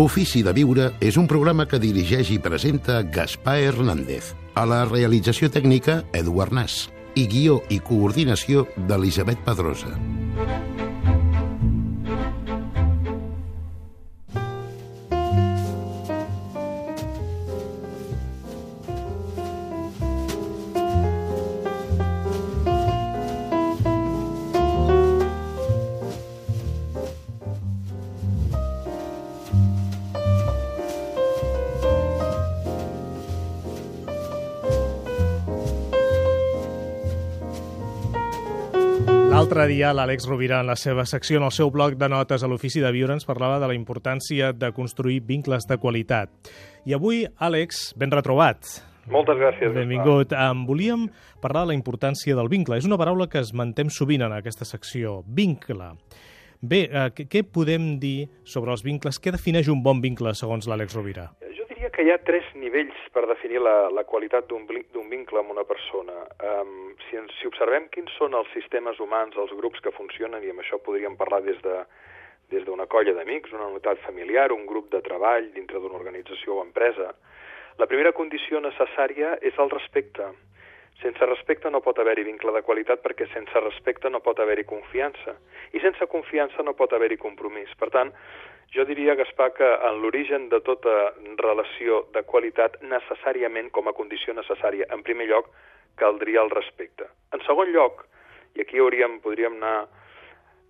L'Ofici de Viure és un programa que dirigeix i presenta Gaspar Hernández. A la realització tècnica, Eduard Nas. I guió i coordinació d'Elisabet Pedrosa. L'altre dia l'Àlex Rovira, en la seva secció, en el seu bloc de notes a l'Ofici de Viure, ens parlava de la importància de construir vincles de qualitat. I avui, Àlex, ben retrobat. Moltes gràcies. Benvingut. Um, volíem parlar de la importància del vincle. És una paraula que es mantem sovint en aquesta secció, vincle. Bé, què, què podem dir sobre els vincles? Què defineix un bon vincle, segons l'Àlex Rovira? Diria que hi ha tres nivells per definir la, la qualitat d'un vincle amb una persona. Um, si, ens, si observem quins són els sistemes humans, els grups que funcionen, i amb això podríem parlar des de des d'una colla d'amics, una unitat familiar, un grup de treball dintre d'una organització o empresa, la primera condició necessària és el respecte. Sense respecte no pot haver-hi vincle de qualitat perquè sense respecte no pot haver-hi confiança. I sense confiança no pot haver-hi compromís. Per tant, jo diria, Gaspar, que en l'origen de tota relació de qualitat necessàriament, com a condició necessària, en primer lloc, caldria el respecte. En segon lloc, i aquí hauríem, podríem anar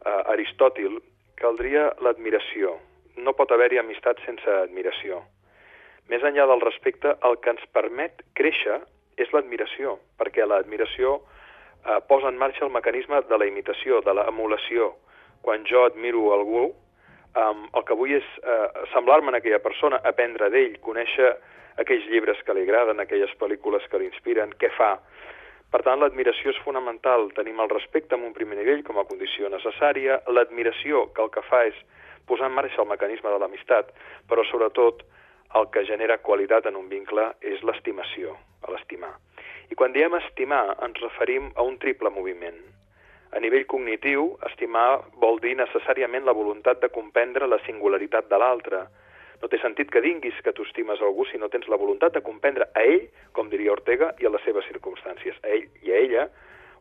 a Aristòtil, caldria l'admiració. No pot haver-hi amistat sense admiració. Més enllà del respecte, el que ens permet créixer és l'admiració, perquè l'admiració eh, posa en marxa el mecanisme de la imitació, de l'emulació. Quan jo admiro algú, eh, el que vull és eh, semblar-me en aquella persona, aprendre d'ell, conèixer aquells llibres que li agraden, aquelles pel·lícules que l'inspiren, què fa. Per tant, l'admiració és fonamental. Tenim el respecte en un primer nivell com a condició necessària, l'admiració, que el que fa és posar en marxa el mecanisme de l'amistat, però sobretot el que genera qualitat en un vincle és l'estimació, a l'estimar. I quan diem estimar ens referim a un triple moviment. A nivell cognitiu, estimar vol dir necessàriament la voluntat de comprendre la singularitat de l'altre. No té sentit que dinguis que tu estimes algú si no tens la voluntat de comprendre a ell, com diria Ortega, i a les seves circumstàncies. A ell i a ella,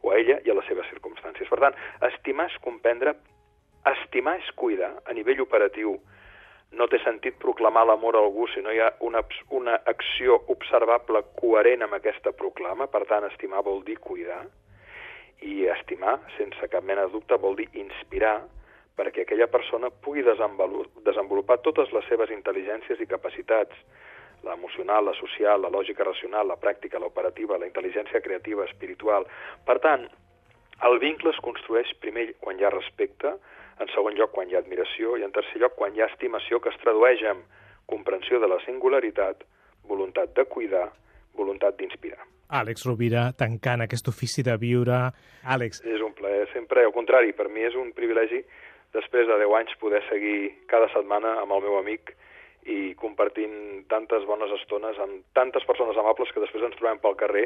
o a ella i a les seves circumstàncies. Per tant, estimar és comprendre, estimar és cuidar a nivell operatiu, no té sentit proclamar l'amor a algú si no hi ha una, una acció observable coherent amb aquesta proclama, per tant, estimar vol dir cuidar, i estimar, sense cap mena de dubte, vol dir inspirar perquè aquella persona pugui desenvolupar totes les seves intel·ligències i capacitats, la emocional, la social, la lògica racional, la pràctica, l'operativa, la intel·ligència creativa, espiritual. Per tant, el vincle es construeix primer quan hi ha respecte, en segon lloc quan hi ha admiració i en tercer lloc quan hi ha estimació que es tradueix en comprensió de la singularitat, voluntat de cuidar, voluntat d'inspirar. Àlex Rovira, tancant aquest ofici de viure. Àlex... És un plaer, sempre, al contrari, per mi és un privilegi després de 10 anys poder seguir cada setmana amb el meu amic i compartint tantes bones estones amb tantes persones amables que després ens trobem pel carrer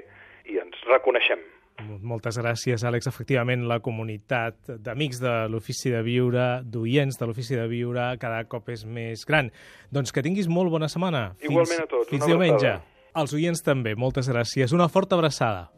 i ens reconeixem. Moltes gràcies, Àlex. Efectivament, la comunitat d'amics de l'Ofici de Viure, d'oients de l'Ofici de Viure, cada cop és més gran. Doncs que tinguis molt bona setmana. Igualment a tots. Fins diumenge. Els oients també. Moltes gràcies. Una forta abraçada.